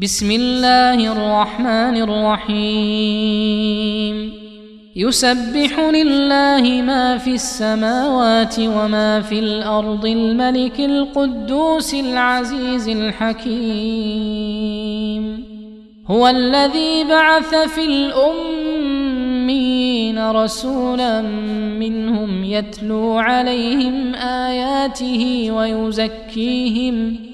بسم الله الرحمن الرحيم. يسبح لله ما في السماوات وما في الأرض الملك القدوس العزيز الحكيم. هو الذي بعث في الامين رسولا منهم يتلو عليهم آياته ويزكيهم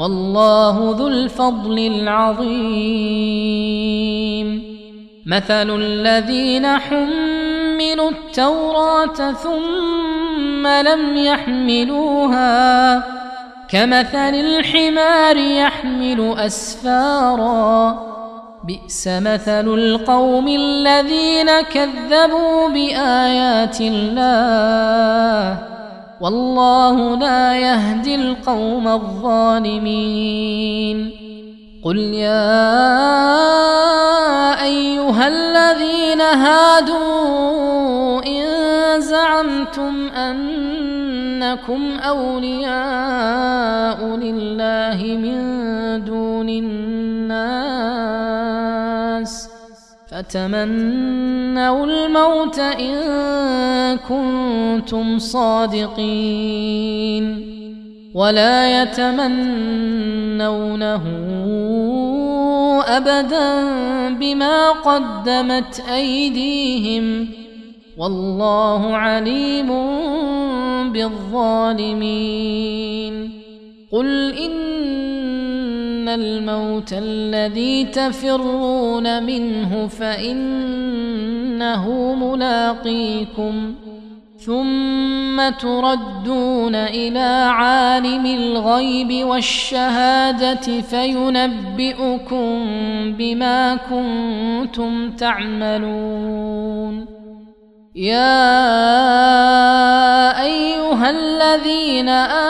والله ذو الفضل العظيم. مثل الذين حملوا التوراة ثم لم يحملوها كمثل الحمار يحمل أسفارا. بئس مثل القوم الذين كذبوا بآيات الله. والله لا يهدي القوم الظالمين. قل يا أيها الذين هادوا إن زعمتم أنكم أولياء لله من دون الناس فتمنوا الموت ان كنتم صادقين ولا يتمنونه ابدا بما قدمت ايديهم والله عليم بالظالمين قل ان الموت الذي تفرون منه فإنه ملاقيكم ثم تردون إلى عالم الغيب والشهادة فينبئكم بما كنتم تعملون. يا أيها الذين امنوا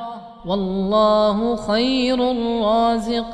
والله خير الرازقين.